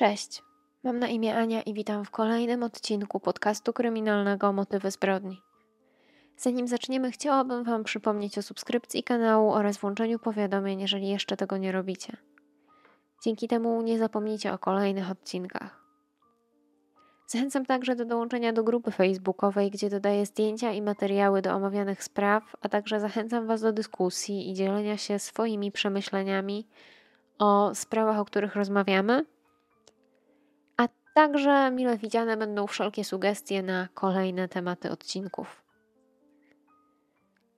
Cześć, mam na imię Ania i witam w kolejnym odcinku podcastu kryminalnego Motywy zbrodni. Zanim zaczniemy, chciałabym Wam przypomnieć o subskrypcji kanału oraz włączeniu powiadomień, jeżeli jeszcze tego nie robicie. Dzięki temu nie zapomnijcie o kolejnych odcinkach. Zachęcam także do dołączenia do grupy facebookowej, gdzie dodaję zdjęcia i materiały do omawianych spraw, a także zachęcam Was do dyskusji i dzielenia się swoimi przemyśleniami o sprawach, o których rozmawiamy. Także mile widziane będą wszelkie sugestie na kolejne tematy odcinków.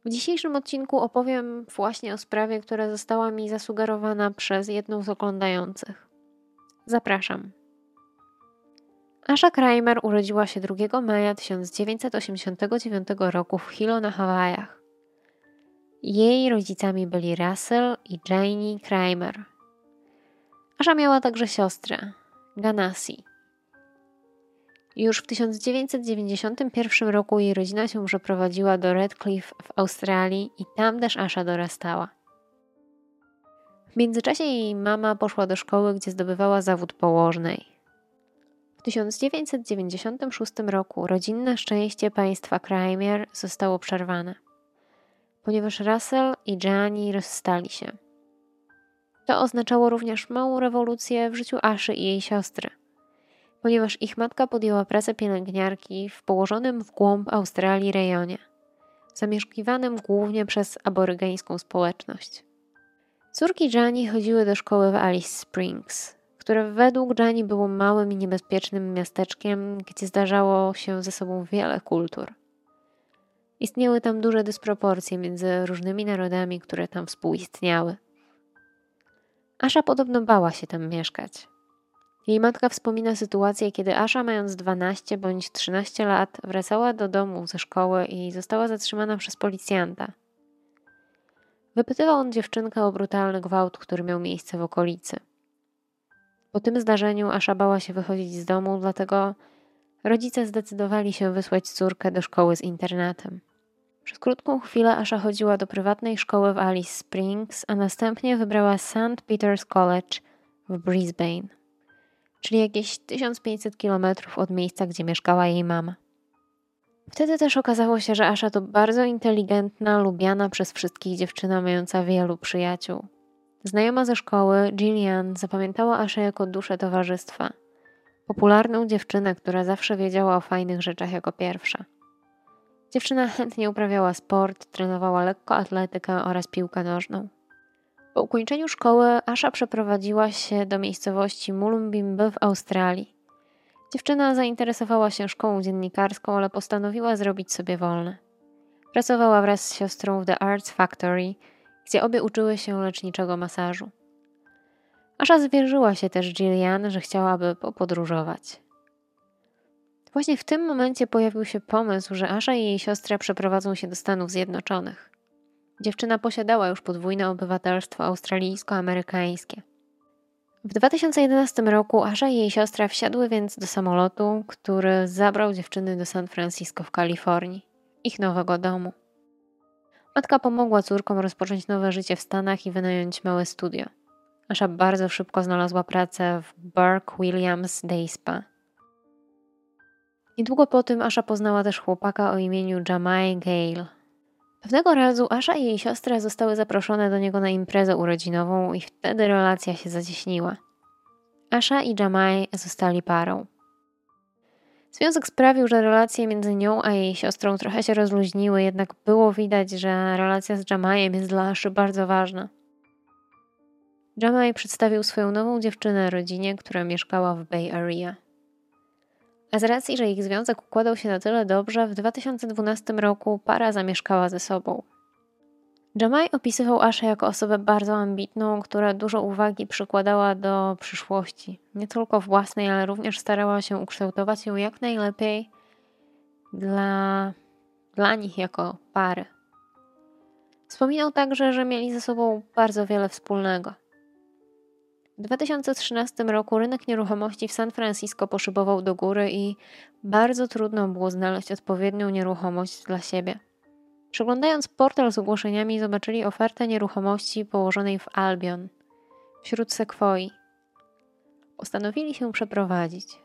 W dzisiejszym odcinku opowiem właśnie o sprawie, która została mi zasugerowana przez jedną z oglądających. Zapraszam. Asha Kramer urodziła się 2 maja 1989 roku w Hilo na Hawajach. Jej rodzicami byli Russell i Janie Kramer. Asha miała także siostrę, Ganassi. Już w 1991 roku jej rodzina się przeprowadziła do Redcliffe w Australii i tam też Asha dorastała. W międzyczasie jej mama poszła do szkoły, gdzie zdobywała zawód położnej. W 1996 roku rodzinne szczęście państwa Kramer zostało przerwane, ponieważ Russell i Gianni rozstali się. To oznaczało również małą rewolucję w życiu Aszy i jej siostry, ponieważ ich matka podjęła pracę pielęgniarki w położonym w głąb Australii rejonie, zamieszkiwanym głównie przez aborygeńską społeczność. Córki Jani chodziły do szkoły w Alice Springs, które według Jani było małym i niebezpiecznym miasteczkiem, gdzie zdarzało się ze sobą wiele kultur. Istniały tam duże dysproporcje między różnymi narodami, które tam współistniały. Asza podobno bała się tam mieszkać. Jej matka wspomina sytuację, kiedy Asza, mając 12 bądź 13 lat, wracała do domu ze szkoły i została zatrzymana przez policjanta. Wypytywał on dziewczynkę o brutalny gwałt, który miał miejsce w okolicy. Po tym zdarzeniu Asza bała się wychodzić z domu, dlatego rodzice zdecydowali się wysłać córkę do szkoły z internatem. Przez krótką chwilę Asha chodziła do prywatnej szkoły w Alice Springs, a następnie wybrała St. Peter's College w Brisbane, czyli jakieś 1500 km od miejsca, gdzie mieszkała jej mama. Wtedy też okazało się, że Asha to bardzo inteligentna, lubiana przez wszystkich dziewczyna mająca wielu przyjaciół. Znajoma ze szkoły, Gillian zapamiętała Aszę jako duszę towarzystwa. Popularną dziewczynę, która zawsze wiedziała o fajnych rzeczach jako pierwsza. Dziewczyna chętnie uprawiała sport, trenowała lekkoatletykę oraz piłkę nożną. Po ukończeniu szkoły Asha przeprowadziła się do miejscowości Mullumbimby w Australii. Dziewczyna zainteresowała się szkołą dziennikarską, ale postanowiła zrobić sobie wolne. Pracowała wraz z siostrą w The Arts Factory, gdzie obie uczyły się leczniczego masażu. Asha zwierzyła się też Gillian, że chciałaby popodróżować. Właśnie w tym momencie pojawił się pomysł, że Asha i jej siostra przeprowadzą się do Stanów Zjednoczonych. Dziewczyna posiadała już podwójne obywatelstwo australijsko-amerykańskie. W 2011 roku Asha i jej siostra wsiadły więc do samolotu, który zabrał dziewczyny do San Francisco w Kalifornii, ich nowego domu. Matka pomogła córkom rozpocząć nowe życie w Stanach i wynająć małe studio. Asha bardzo szybko znalazła pracę w Burke Williams Day Spa. Niedługo po tym Asha poznała też chłopaka o imieniu Jamai Gale. Pewnego razu Asha i jej siostra zostały zaproszone do niego na imprezę urodzinową i wtedy relacja się zacieśniła. Asha i Jamai zostali parą. Związek sprawił, że relacje między nią a jej siostrą trochę się rozluźniły, jednak było widać, że relacja z Jamajem jest dla Aszy bardzo ważna. Jamai przedstawił swoją nową dziewczynę rodzinie, która mieszkała w Bay Area. A z racji, że ich związek układał się na tyle dobrze, w 2012 roku para zamieszkała ze sobą. Jamai opisywał Aszę jako osobę bardzo ambitną, która dużo uwagi przykładała do przyszłości. Nie tylko własnej, ale również starała się ukształtować ją jak najlepiej dla, dla nich jako pary. Wspominał także, że mieli ze sobą bardzo wiele wspólnego. W 2013 roku rynek nieruchomości w San Francisco poszybował do góry i bardzo trudno było znaleźć odpowiednią nieruchomość dla siebie. Przeglądając portal z ogłoszeniami, zobaczyli ofertę nieruchomości położonej w Albion, wśród sekwoi. Postanowili się przeprowadzić.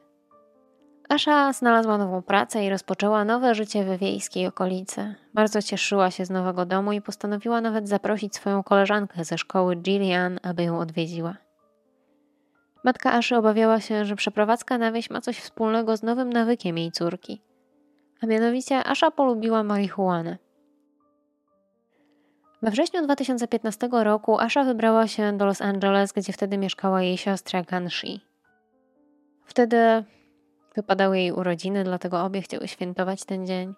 Asza znalazła nową pracę i rozpoczęła nowe życie we wiejskiej okolicy. Bardzo cieszyła się z nowego domu i postanowiła nawet zaprosić swoją koleżankę ze szkoły Gillian, aby ją odwiedziła. Matka Aszy obawiała się, że przeprowadzka na wieś ma coś wspólnego z nowym nawykiem jej córki. A mianowicie Asza polubiła marihuanę. We wrześniu 2015 roku Asha wybrała się do Los Angeles, gdzie wtedy mieszkała jej siostra Ganshi. Wtedy wypadały jej urodziny, dlatego obie chciały świętować ten dzień.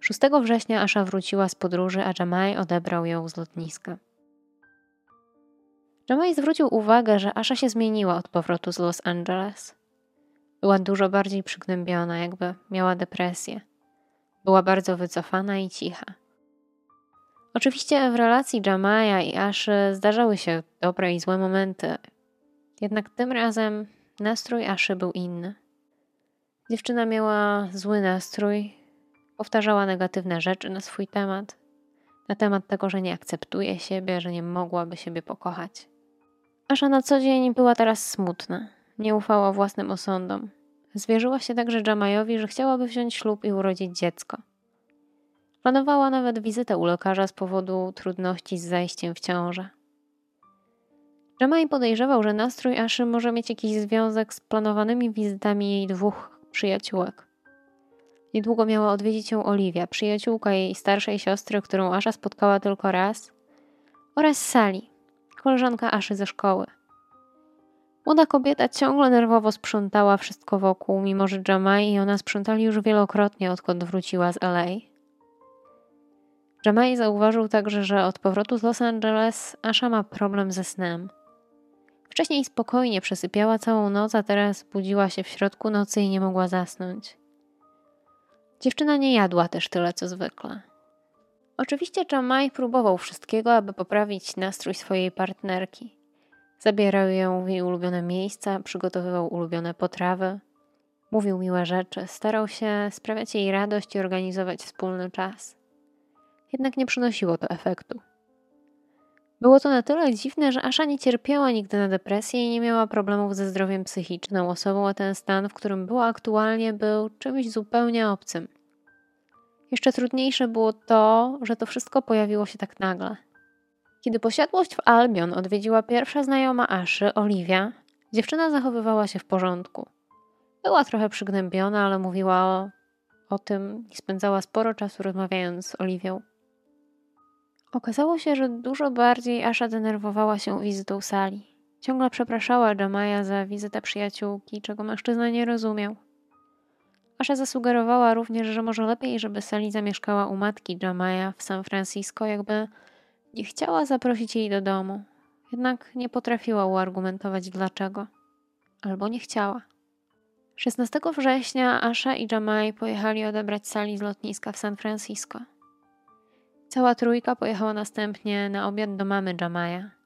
6 września Asha wróciła z podróży, a Jamai odebrał ją z lotniska. Jamai zwrócił uwagę, że Asha się zmieniła od powrotu z Los Angeles. Była dużo bardziej przygnębiona, jakby miała depresję. Była bardzo wycofana i cicha. Oczywiście w relacji Jamaja i Aszy zdarzały się dobre i złe momenty, jednak tym razem nastrój Aszy był inny. Dziewczyna miała zły nastrój, powtarzała negatywne rzeczy na swój temat, na temat tego, że nie akceptuje siebie, że nie mogłaby siebie pokochać. Asza na co dzień była teraz smutna, nie ufała własnym osądom. Zwierzyła się także Jamajowi, że chciałaby wziąć ślub i urodzić dziecko. Planowała nawet wizytę u lekarza z powodu trudności z zajściem w ciążę. Jamai podejrzewał, że nastrój Aszy może mieć jakiś związek z planowanymi wizytami jej dwóch przyjaciółek. Niedługo miała odwiedzić ją Oliwia, przyjaciółka jej starszej siostry, którą Asza spotkała tylko raz, oraz Sally, koleżanka Aszy ze szkoły. Młoda kobieta ciągle nerwowo sprzątała wszystko wokół, mimo że Jamai i ona sprzątali już wielokrotnie, odkąd wróciła z LA. Jamai zauważył także, że od powrotu z Los Angeles Asha ma problem ze snem. Wcześniej spokojnie przesypiała całą noc, a teraz budziła się w środku nocy i nie mogła zasnąć. Dziewczyna nie jadła też tyle co zwykle. Oczywiście Jamai próbował wszystkiego, aby poprawić nastrój swojej partnerki. Zabierał ją w jej ulubione miejsca, przygotowywał ulubione potrawy, mówił miłe rzeczy, starał się sprawiać jej radość i organizować wspólny czas jednak nie przynosiło to efektu. Było to na tyle dziwne, że Asza nie cierpiała nigdy na depresję i nie miała problemów ze zdrowiem psychicznym. Osobą, a ten stan, w którym była aktualnie, był czymś zupełnie obcym. Jeszcze trudniejsze było to, że to wszystko pojawiło się tak nagle. Kiedy posiadłość w Albion odwiedziła pierwsza znajoma Aszy, Oliwia, dziewczyna zachowywała się w porządku. Była trochę przygnębiona, ale mówiła o, o tym i spędzała sporo czasu rozmawiając z Oliwią. Okazało się, że dużo bardziej Asha denerwowała się wizytą sali. Ciągle przepraszała Jamaja za wizytę przyjaciółki, czego mężczyzna nie rozumiał. Asha zasugerowała również, że może lepiej, żeby Sally zamieszkała u matki Jamaja w San Francisco, jakby nie chciała zaprosić jej do domu. Jednak nie potrafiła uargumentować dlaczego. Albo nie chciała. 16 września Asha i Jamaj pojechali odebrać Sally z lotniska w San Francisco. Cała trójka pojechała następnie na obiad do mamy Jamaja.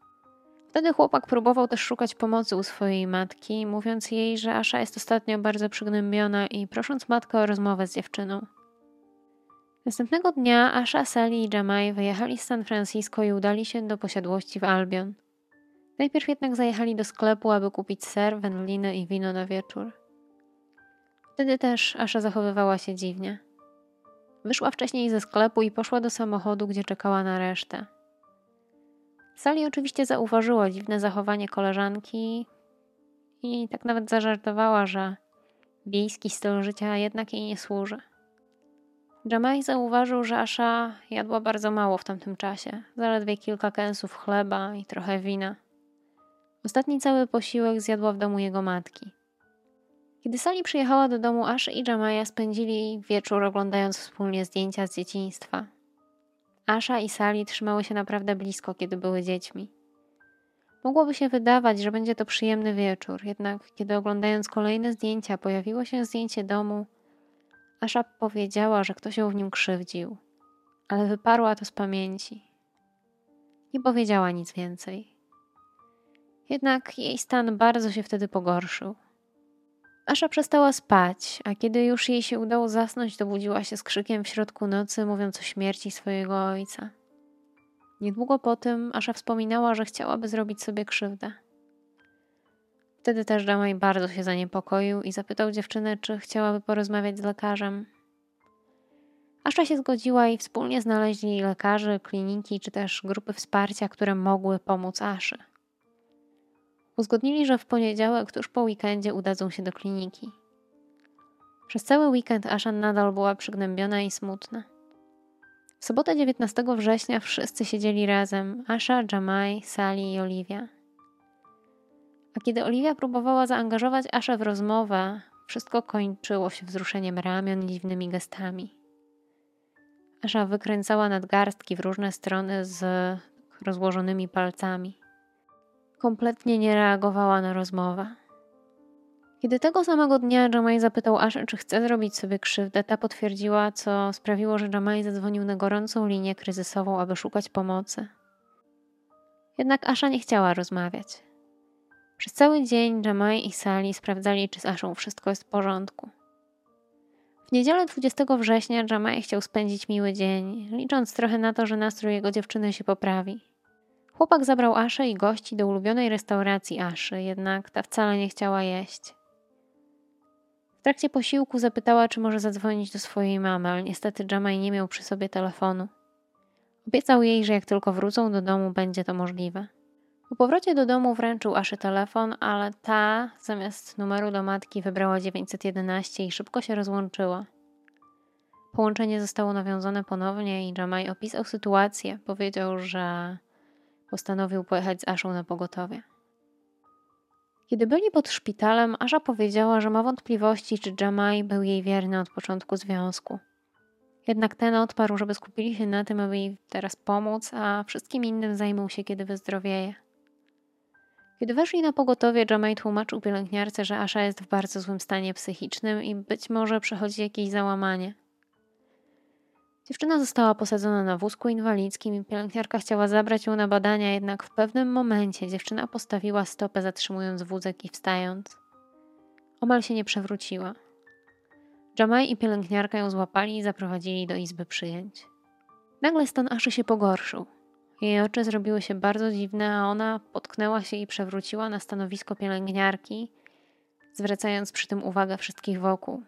Wtedy chłopak próbował też szukać pomocy u swojej matki, mówiąc jej, że Asha jest ostatnio bardzo przygnębiona i prosząc matkę o rozmowę z dziewczyną. Następnego dnia Asha, Sally i Jamai wyjechali z San Francisco i udali się do posiadłości w Albion. Najpierw jednak zajechali do sklepu, aby kupić ser, wędliny i wino na wieczór. Wtedy też Asha zachowywała się dziwnie. Wyszła wcześniej ze sklepu i poszła do samochodu, gdzie czekała na resztę. Sali oczywiście zauważyła dziwne zachowanie koleżanki i tak nawet zażartowała, że wiejski styl życia jednak jej nie służy. Jamai zauważył, że Asha jadła bardzo mało w tamtym czasie, zaledwie kilka kęsów chleba i trochę wina. Ostatni cały posiłek zjadła w domu jego matki. Kiedy Sali przyjechała do domu, Ash i Jamaja spędzili wieczór oglądając wspólnie zdjęcia z dzieciństwa. Asha i Sali trzymały się naprawdę blisko, kiedy były dziećmi. Mogłoby się wydawać, że będzie to przyjemny wieczór, jednak kiedy oglądając kolejne zdjęcia pojawiło się zdjęcie domu, Asha powiedziała, że ktoś ją w nim krzywdził, ale wyparła to z pamięci. Nie powiedziała nic więcej. Jednak jej stan bardzo się wtedy pogorszył. Asza przestała spać, a kiedy już jej się udało zasnąć, to budziła się z krzykiem w środku nocy, mówiąc o śmierci swojego ojca. Niedługo po tym Asza wspominała, że chciałaby zrobić sobie krzywdę. Wtedy też Jamaj bardzo się zaniepokoił i zapytał dziewczynę, czy chciałaby porozmawiać z lekarzem. Asza się zgodziła i wspólnie znaleźli lekarzy, kliniki czy też grupy wsparcia, które mogły pomóc Aszy. Uzgodnili, że w poniedziałek, tuż po weekendzie, udadzą się do kliniki. Przez cały weekend Asha nadal była przygnębiona i smutna. W sobotę 19 września wszyscy siedzieli razem: Asha, Jamai, Sally i Olivia. A kiedy Olivia próbowała zaangażować Aszę w rozmowę, wszystko kończyło się wzruszeniem ramion i dziwnymi gestami. Asza wykręcała nadgarstki w różne strony z rozłożonymi palcami. Kompletnie nie reagowała na rozmowę. Kiedy tego samego dnia Jamai zapytał Aszę, czy chce zrobić sobie krzywdę, ta potwierdziła, co sprawiło, że Jamai zadzwonił na gorącą linię kryzysową, aby szukać pomocy. Jednak Asza nie chciała rozmawiać. Przez cały dzień Jamai i Sally sprawdzali, czy z Aszą wszystko jest w porządku. W niedzielę 20 września Jamai chciał spędzić miły dzień, licząc trochę na to, że nastrój jego dziewczyny się poprawi. Chłopak zabrał Aszę i gości do ulubionej restauracji Aszy, jednak ta wcale nie chciała jeść. W trakcie posiłku zapytała, czy może zadzwonić do swojej mamy, ale niestety Jamai nie miał przy sobie telefonu. Obiecał jej, że jak tylko wrócą do domu, będzie to możliwe. Po powrocie do domu wręczył Aszy telefon, ale ta zamiast numeru do matki wybrała 911 i szybko się rozłączyła. Połączenie zostało nawiązane ponownie i Jamai opisał sytuację. Powiedział, że postanowił pojechać z Aszą na pogotowie. Kiedy byli pod szpitalem, Asza powiedziała, że ma wątpliwości, czy Jamai był jej wierny od początku związku. Jednak ten odparł, żeby skupili się na tym, aby jej teraz pomóc, a wszystkim innym zajmą się, kiedy wyzdrowieje. Kiedy weszli na pogotowie, Jamai tłumaczył pielęgniarce, że Asha jest w bardzo złym stanie psychicznym i być może przechodzi jakieś załamanie. Dziewczyna została posadzona na wózku inwalidzkim i pielęgniarka chciała zabrać ją na badania, jednak w pewnym momencie dziewczyna postawiła stopę, zatrzymując wózek i wstając. Omal się nie przewróciła. Jamai i pielęgniarka ją złapali i zaprowadzili do izby przyjęć. Nagle stan Aszy się pogorszył. Jej oczy zrobiły się bardzo dziwne, a ona potknęła się i przewróciła na stanowisko pielęgniarki, zwracając przy tym uwagę wszystkich wokół.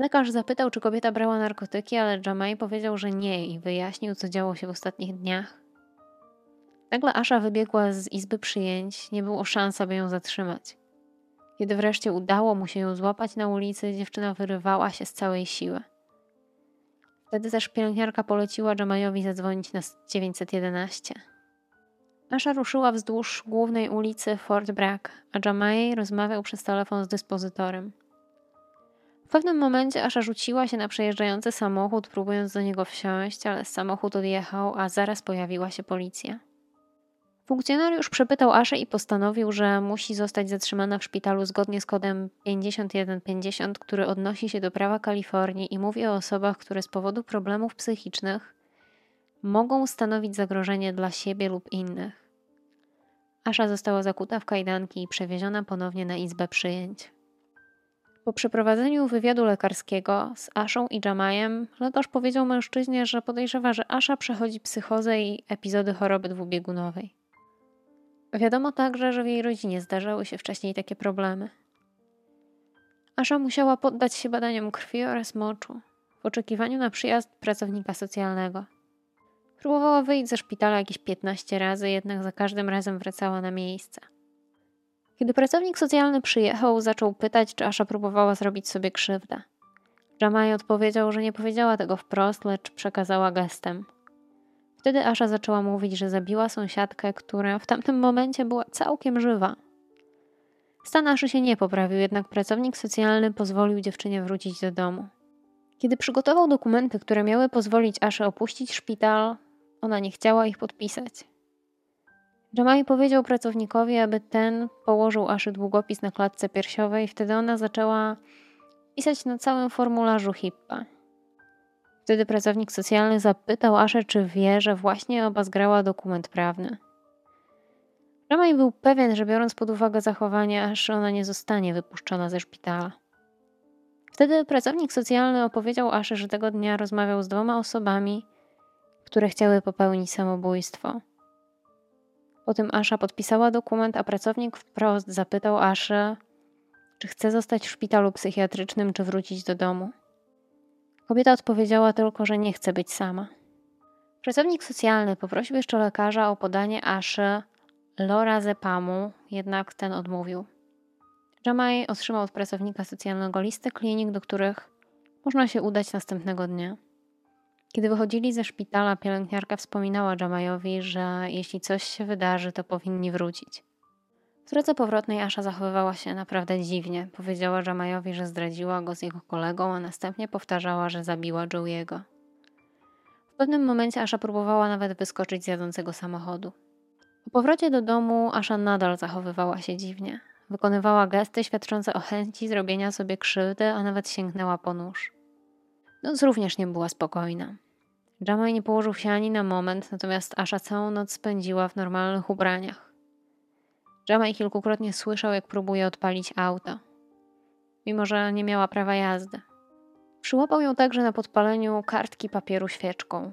Lekarz zapytał, czy kobieta brała narkotyki, ale Jamai powiedział, że nie i wyjaśnił, co działo się w ostatnich dniach. Nagle Asha wybiegła z izby przyjęć, nie było szans, aby ją zatrzymać. Kiedy wreszcie udało mu się ją złapać na ulicy, dziewczyna wyrywała się z całej siły. Wtedy też pielęgniarka poleciła Jamajowi zadzwonić na 911. Asha ruszyła wzdłuż głównej ulicy Fort Bragg, a Jamaj rozmawiał przez telefon z dyspozytorem. W pewnym momencie Asha rzuciła się na przejeżdżający samochód, próbując do niego wsiąść, ale samochód odjechał, a zaraz pojawiła się policja. Funkcjonariusz przepytał Aszę i postanowił, że musi zostać zatrzymana w szpitalu zgodnie z kodem 5150, który odnosi się do prawa Kalifornii i mówi o osobach, które z powodu problemów psychicznych mogą stanowić zagrożenie dla siebie lub innych. Asza została zakuta w kajdanki i przewieziona ponownie na izbę przyjęć. Po przeprowadzeniu wywiadu lekarskiego z Aszą i Jamajem, lekarz powiedział mężczyźnie, że podejrzewa, że Asza przechodzi psychozę i epizody choroby dwubiegunowej. Wiadomo także, że w jej rodzinie zdarzały się wcześniej takie problemy. Asza musiała poddać się badaniom krwi oraz moczu w oczekiwaniu na przyjazd pracownika socjalnego. Próbowała wyjść ze szpitala jakieś 15 razy, jednak za każdym razem wracała na miejsce. Kiedy pracownik socjalny przyjechał, zaczął pytać, czy Asza próbowała zrobić sobie krzywdę. Jamai odpowiedział, że nie powiedziała tego wprost, lecz przekazała gestem – Wtedy Asza zaczęła mówić, że zabiła sąsiadkę, która w tamtym momencie była całkiem żywa. Stan Aszy się nie poprawił, jednak pracownik socjalny pozwolił dziewczynie wrócić do domu. Kiedy przygotował dokumenty, które miały pozwolić Aszy opuścić szpital, ona nie chciała ich podpisać. Jamai powiedział pracownikowi, aby ten położył Aszy długopis na klatce piersiowej, wtedy ona zaczęła pisać na całym formularzu HIPPA. Wtedy pracownik socjalny zapytał Aszę, czy wie, że właśnie oba zgrała dokument prawny. Ramaj był pewien, że biorąc pod uwagę zachowanie Aszy, ona nie zostanie wypuszczona ze szpitala. Wtedy pracownik socjalny opowiedział Aszy, że tego dnia rozmawiał z dwoma osobami, które chciały popełnić samobójstwo. Po tym Asha podpisała dokument, a pracownik wprost zapytał Aszę, czy chce zostać w szpitalu psychiatrycznym, czy wrócić do domu. Kobieta odpowiedziała tylko, że nie chce być sama. Pracownik socjalny poprosił jeszcze lekarza o podanie Aszy lorazepamu, jednak ten odmówił. Jamaj otrzymał od pracownika socjalnego listę klinik, do których można się udać następnego dnia. Kiedy wychodzili ze szpitala, pielęgniarka wspominała Jamajowi, że jeśli coś się wydarzy, to powinni wrócić. W drodze powrotnej Asha zachowywała się naprawdę dziwnie. Powiedziała Jamajowi, że zdradziła go z jego kolegą, a następnie powtarzała, że zabiła Joey'ego. W pewnym momencie Asha próbowała nawet wyskoczyć z jadącego samochodu. Po powrocie do domu Asha nadal zachowywała się dziwnie. Wykonywała gesty świadczące o chęci zrobienia sobie krzywdy, a nawet sięgnęła po nóż. Noc również nie była spokojna. Jamaj nie położył się ani na moment, natomiast Asha całą noc spędziła w normalnych ubraniach. Jamaj kilkukrotnie słyszał, jak próbuje odpalić auto, mimo że nie miała prawa jazdy. Przyłapał ją także na podpaleniu kartki papieru świeczką.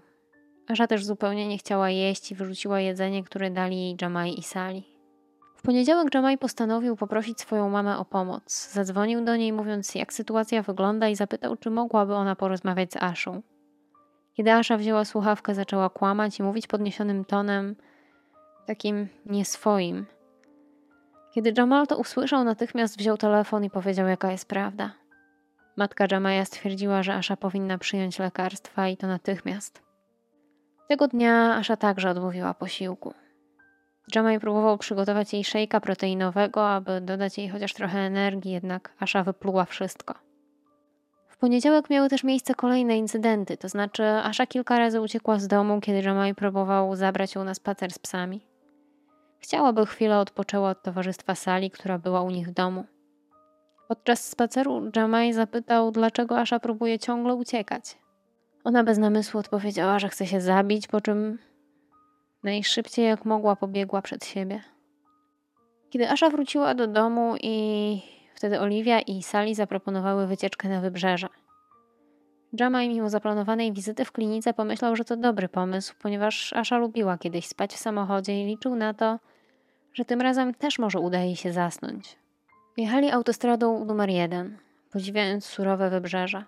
Asha też zupełnie nie chciała jeść i wyrzuciła jedzenie, które dali jej Jamaj i Sali. W poniedziałek Jamaj postanowił poprosić swoją mamę o pomoc. Zadzwonił do niej, mówiąc, jak sytuacja wygląda, i zapytał, czy mogłaby ona porozmawiać z Aszą. Kiedy Asza wzięła słuchawkę, zaczęła kłamać i mówić podniesionym tonem, takim nieswoim. Kiedy Jamal to usłyszał, natychmiast wziął telefon i powiedział, jaka jest prawda. Matka Jamaja stwierdziła, że Asza powinna przyjąć lekarstwa i to natychmiast. Tego dnia Asza także odmówiła posiłku. Jamaj próbował przygotować jej szejka proteinowego, aby dodać jej chociaż trochę energii, jednak Asha wypluła wszystko. W poniedziałek miały też miejsce kolejne incydenty, to znaczy Asha kilka razy uciekła z domu, kiedy Jamaj próbował zabrać ją na spacer z psami. Chciałaby chwilę odpoczęła od towarzystwa Sali, która była u nich w domu. Podczas spaceru Jamaj zapytał, dlaczego Asha próbuje ciągle uciekać. Ona bez namysłu odpowiedziała, że chce się zabić, po czym Najszybciej jak mogła pobiegła przed siebie. Kiedy Asza wróciła do domu i wtedy Oliwia i Sali zaproponowały wycieczkę na wybrzeże. Jamaj mimo zaplanowanej wizyty w klinice pomyślał, że to dobry pomysł, ponieważ Asza lubiła kiedyś spać w samochodzie i liczył na to, że tym razem też może uda jej się zasnąć. Jechali autostradą numer jeden, podziwiając surowe wybrzeże.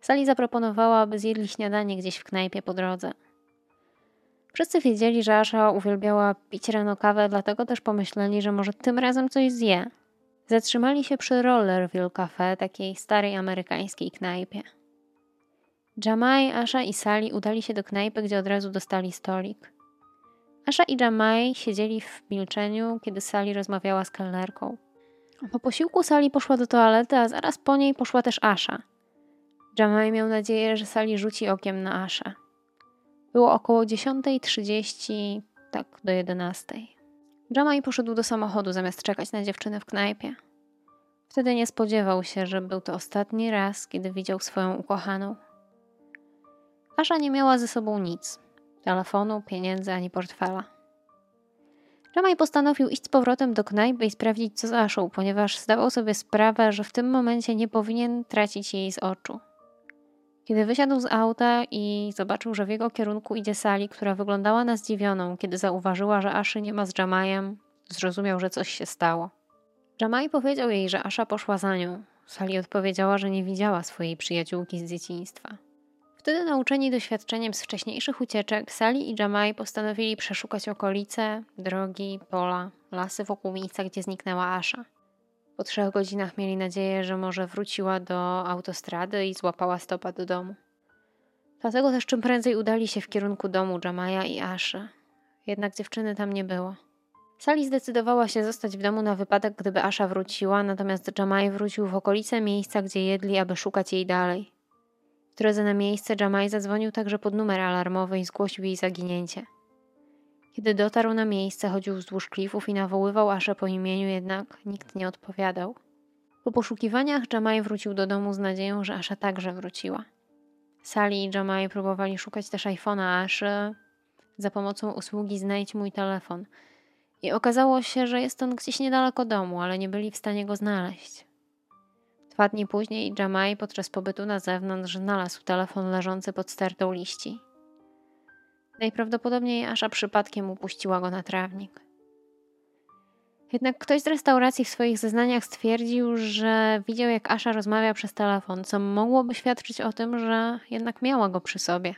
Sali zaproponowała, aby zjedli śniadanie gdzieś w knajpie po drodze – Wszyscy wiedzieli, że Asha uwielbiała pić rano kawę, dlatego też pomyśleli, że może tym razem coś zje. Zatrzymali się przy Rollerville Cafe, takiej starej amerykańskiej knajpie. Jamai, Asha i Sally udali się do knajpy, gdzie od razu dostali stolik. Asha i Jamai siedzieli w milczeniu, kiedy Sally rozmawiała z kelnerką. Po posiłku Sally poszła do toalety, a zaraz po niej poszła też Asha. Jamai miał nadzieję, że Sally rzuci okiem na Asha. Było około 10.30, tak do 11.00. Jamaj poszedł do samochodu zamiast czekać na dziewczynę w knajpie. Wtedy nie spodziewał się, że był to ostatni raz, kiedy widział swoją ukochaną. Asza nie miała ze sobą nic telefonu, pieniędzy ani portfela. Jamaj postanowił iść z powrotem do knajpy i sprawdzić, co z Aszą, ponieważ zdawał sobie sprawę, że w tym momencie nie powinien tracić jej z oczu. Kiedy wysiadł z auta i zobaczył, że w jego kierunku idzie Sali, która wyglądała na zdziwioną, kiedy zauważyła, że Aszy nie ma z Jamajem, zrozumiał, że coś się stało. Jamaj powiedział jej, że Asza poszła za nią. Sali odpowiedziała, że nie widziała swojej przyjaciółki z dzieciństwa. Wtedy nauczeni doświadczeniem z wcześniejszych ucieczek, Sali i Jamaj postanowili przeszukać okolice, drogi, pola, lasy wokół miejsca, gdzie zniknęła Asza. Po trzech godzinach mieli nadzieję, że może wróciła do autostrady i złapała stopa do domu. Dlatego też czym prędzej udali się w kierunku domu Jamaja i Aszy. Jednak dziewczyny tam nie było. Sali zdecydowała się zostać w domu na wypadek, gdyby Asha wróciła, natomiast Jamaj wrócił w okolice miejsca, gdzie jedli, aby szukać jej dalej. W drodze na miejsce Jamaj zadzwonił także pod numer alarmowy i zgłosił jej zaginięcie. Kiedy dotarł na miejsce, chodził wzdłuż klifów i nawoływał Aszę po imieniu, jednak nikt nie odpowiadał. Po poszukiwaniach Jamaj wrócił do domu z nadzieją, że Asza także wróciła. Sali i Jamaj próbowali szukać też iPhone'a Aszy za pomocą usługi Znajdź mój telefon. I okazało się, że jest on gdzieś niedaleko domu, ale nie byli w stanie go znaleźć. Dwa dni później Jamaj podczas pobytu na zewnątrz znalazł telefon leżący pod stertą liści. Najprawdopodobniej Asza przypadkiem upuściła go na trawnik. Jednak ktoś z restauracji w swoich zeznaniach stwierdził, że widział jak Asza rozmawia przez telefon, co mogłoby świadczyć o tym, że jednak miała go przy sobie.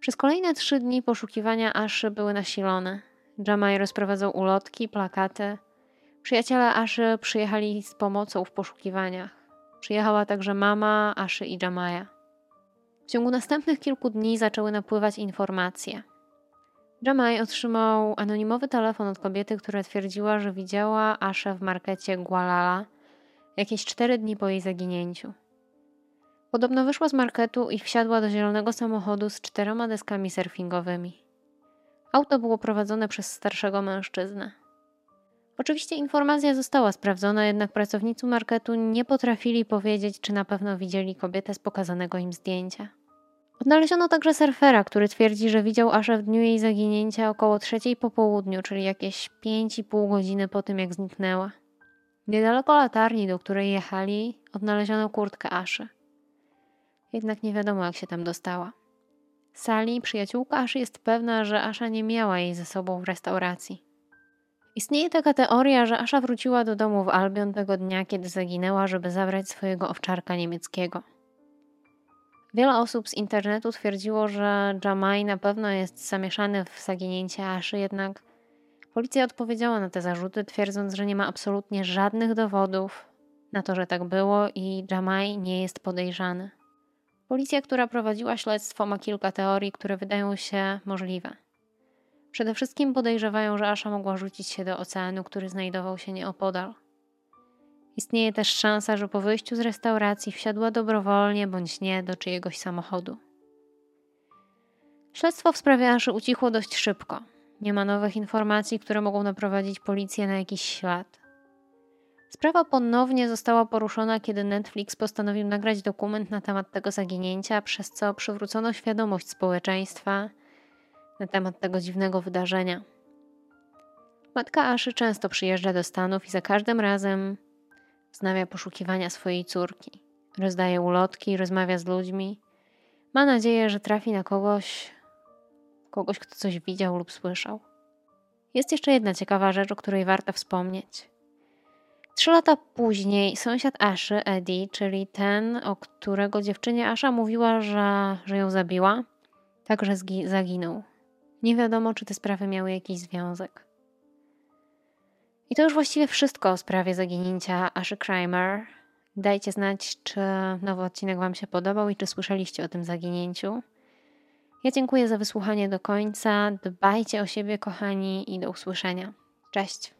Przez kolejne trzy dni poszukiwania Aszy były nasilone. Jamaj rozprowadzał ulotki, plakaty. Przyjaciele Aszy przyjechali z pomocą w poszukiwaniach. Przyjechała także mama Aszy i Jamaja. W ciągu następnych kilku dni zaczęły napływać informacje. Jamaj otrzymał anonimowy telefon od kobiety, która twierdziła, że widziała Aszę w markecie Gualala jakieś cztery dni po jej zaginięciu. Podobno wyszła z marketu i wsiadła do zielonego samochodu z czterema deskami surfingowymi. Auto było prowadzone przez starszego mężczyznę. Oczywiście informacja została sprawdzona, jednak pracownicy marketu nie potrafili powiedzieć, czy na pewno widzieli kobietę z pokazanego im zdjęcia. Odnaleziono także surfera, który twierdzi, że widział Aszę w dniu jej zaginięcia około trzeciej po południu, czyli jakieś 5,5 godziny po tym, jak zniknęła. Niedaleko latarni, do której jechali, odnaleziono kurtkę Aszy. Jednak nie wiadomo, jak się tam dostała. Sali, przyjaciółka Aszy, jest pewna, że Asza nie miała jej ze sobą w restauracji. Istnieje taka teoria, że Asza wróciła do domu w Albion tego dnia, kiedy zaginęła, żeby zabrać swojego owczarka niemieckiego. Wiele osób z internetu twierdziło, że Jamai na pewno jest zamieszany w zaginięcie Aszy, jednak policja odpowiedziała na te zarzuty, twierdząc, że nie ma absolutnie żadnych dowodów na to, że tak było i Jamai nie jest podejrzany. Policja, która prowadziła śledztwo, ma kilka teorii, które wydają się możliwe. Przede wszystkim podejrzewają, że Asha mogła rzucić się do oceanu, który znajdował się nieopodal. Istnieje też szansa, że po wyjściu z restauracji wsiadła dobrowolnie bądź nie do czyjegoś samochodu. Śledztwo w sprawie Aszy ucichło dość szybko. Nie ma nowych informacji, które mogą naprowadzić policję na jakiś ślad. Sprawa ponownie została poruszona, kiedy Netflix postanowił nagrać dokument na temat tego zaginięcia, przez co przywrócono świadomość społeczeństwa na temat tego dziwnego wydarzenia. Matka Aszy często przyjeżdża do Stanów i za każdym razem wznawia poszukiwania swojej córki. Rozdaje ulotki, rozmawia z ludźmi. Ma nadzieję, że trafi na kogoś, kogoś, kto coś widział lub słyszał. Jest jeszcze jedna ciekawa rzecz, o której warto wspomnieć. Trzy lata później sąsiad Aszy, Eddie, czyli ten, o którego dziewczynie Asza mówiła, że, że ją zabiła, także zaginął. Nie wiadomo, czy te sprawy miały jakiś związek. I to już właściwie wszystko o sprawie zaginięcia Aszy Kramer. Dajcie znać, czy nowy odcinek Wam się podobał i czy słyszeliście o tym zaginięciu. Ja dziękuję za wysłuchanie do końca. Dbajcie o siebie, kochani, i do usłyszenia. Cześć.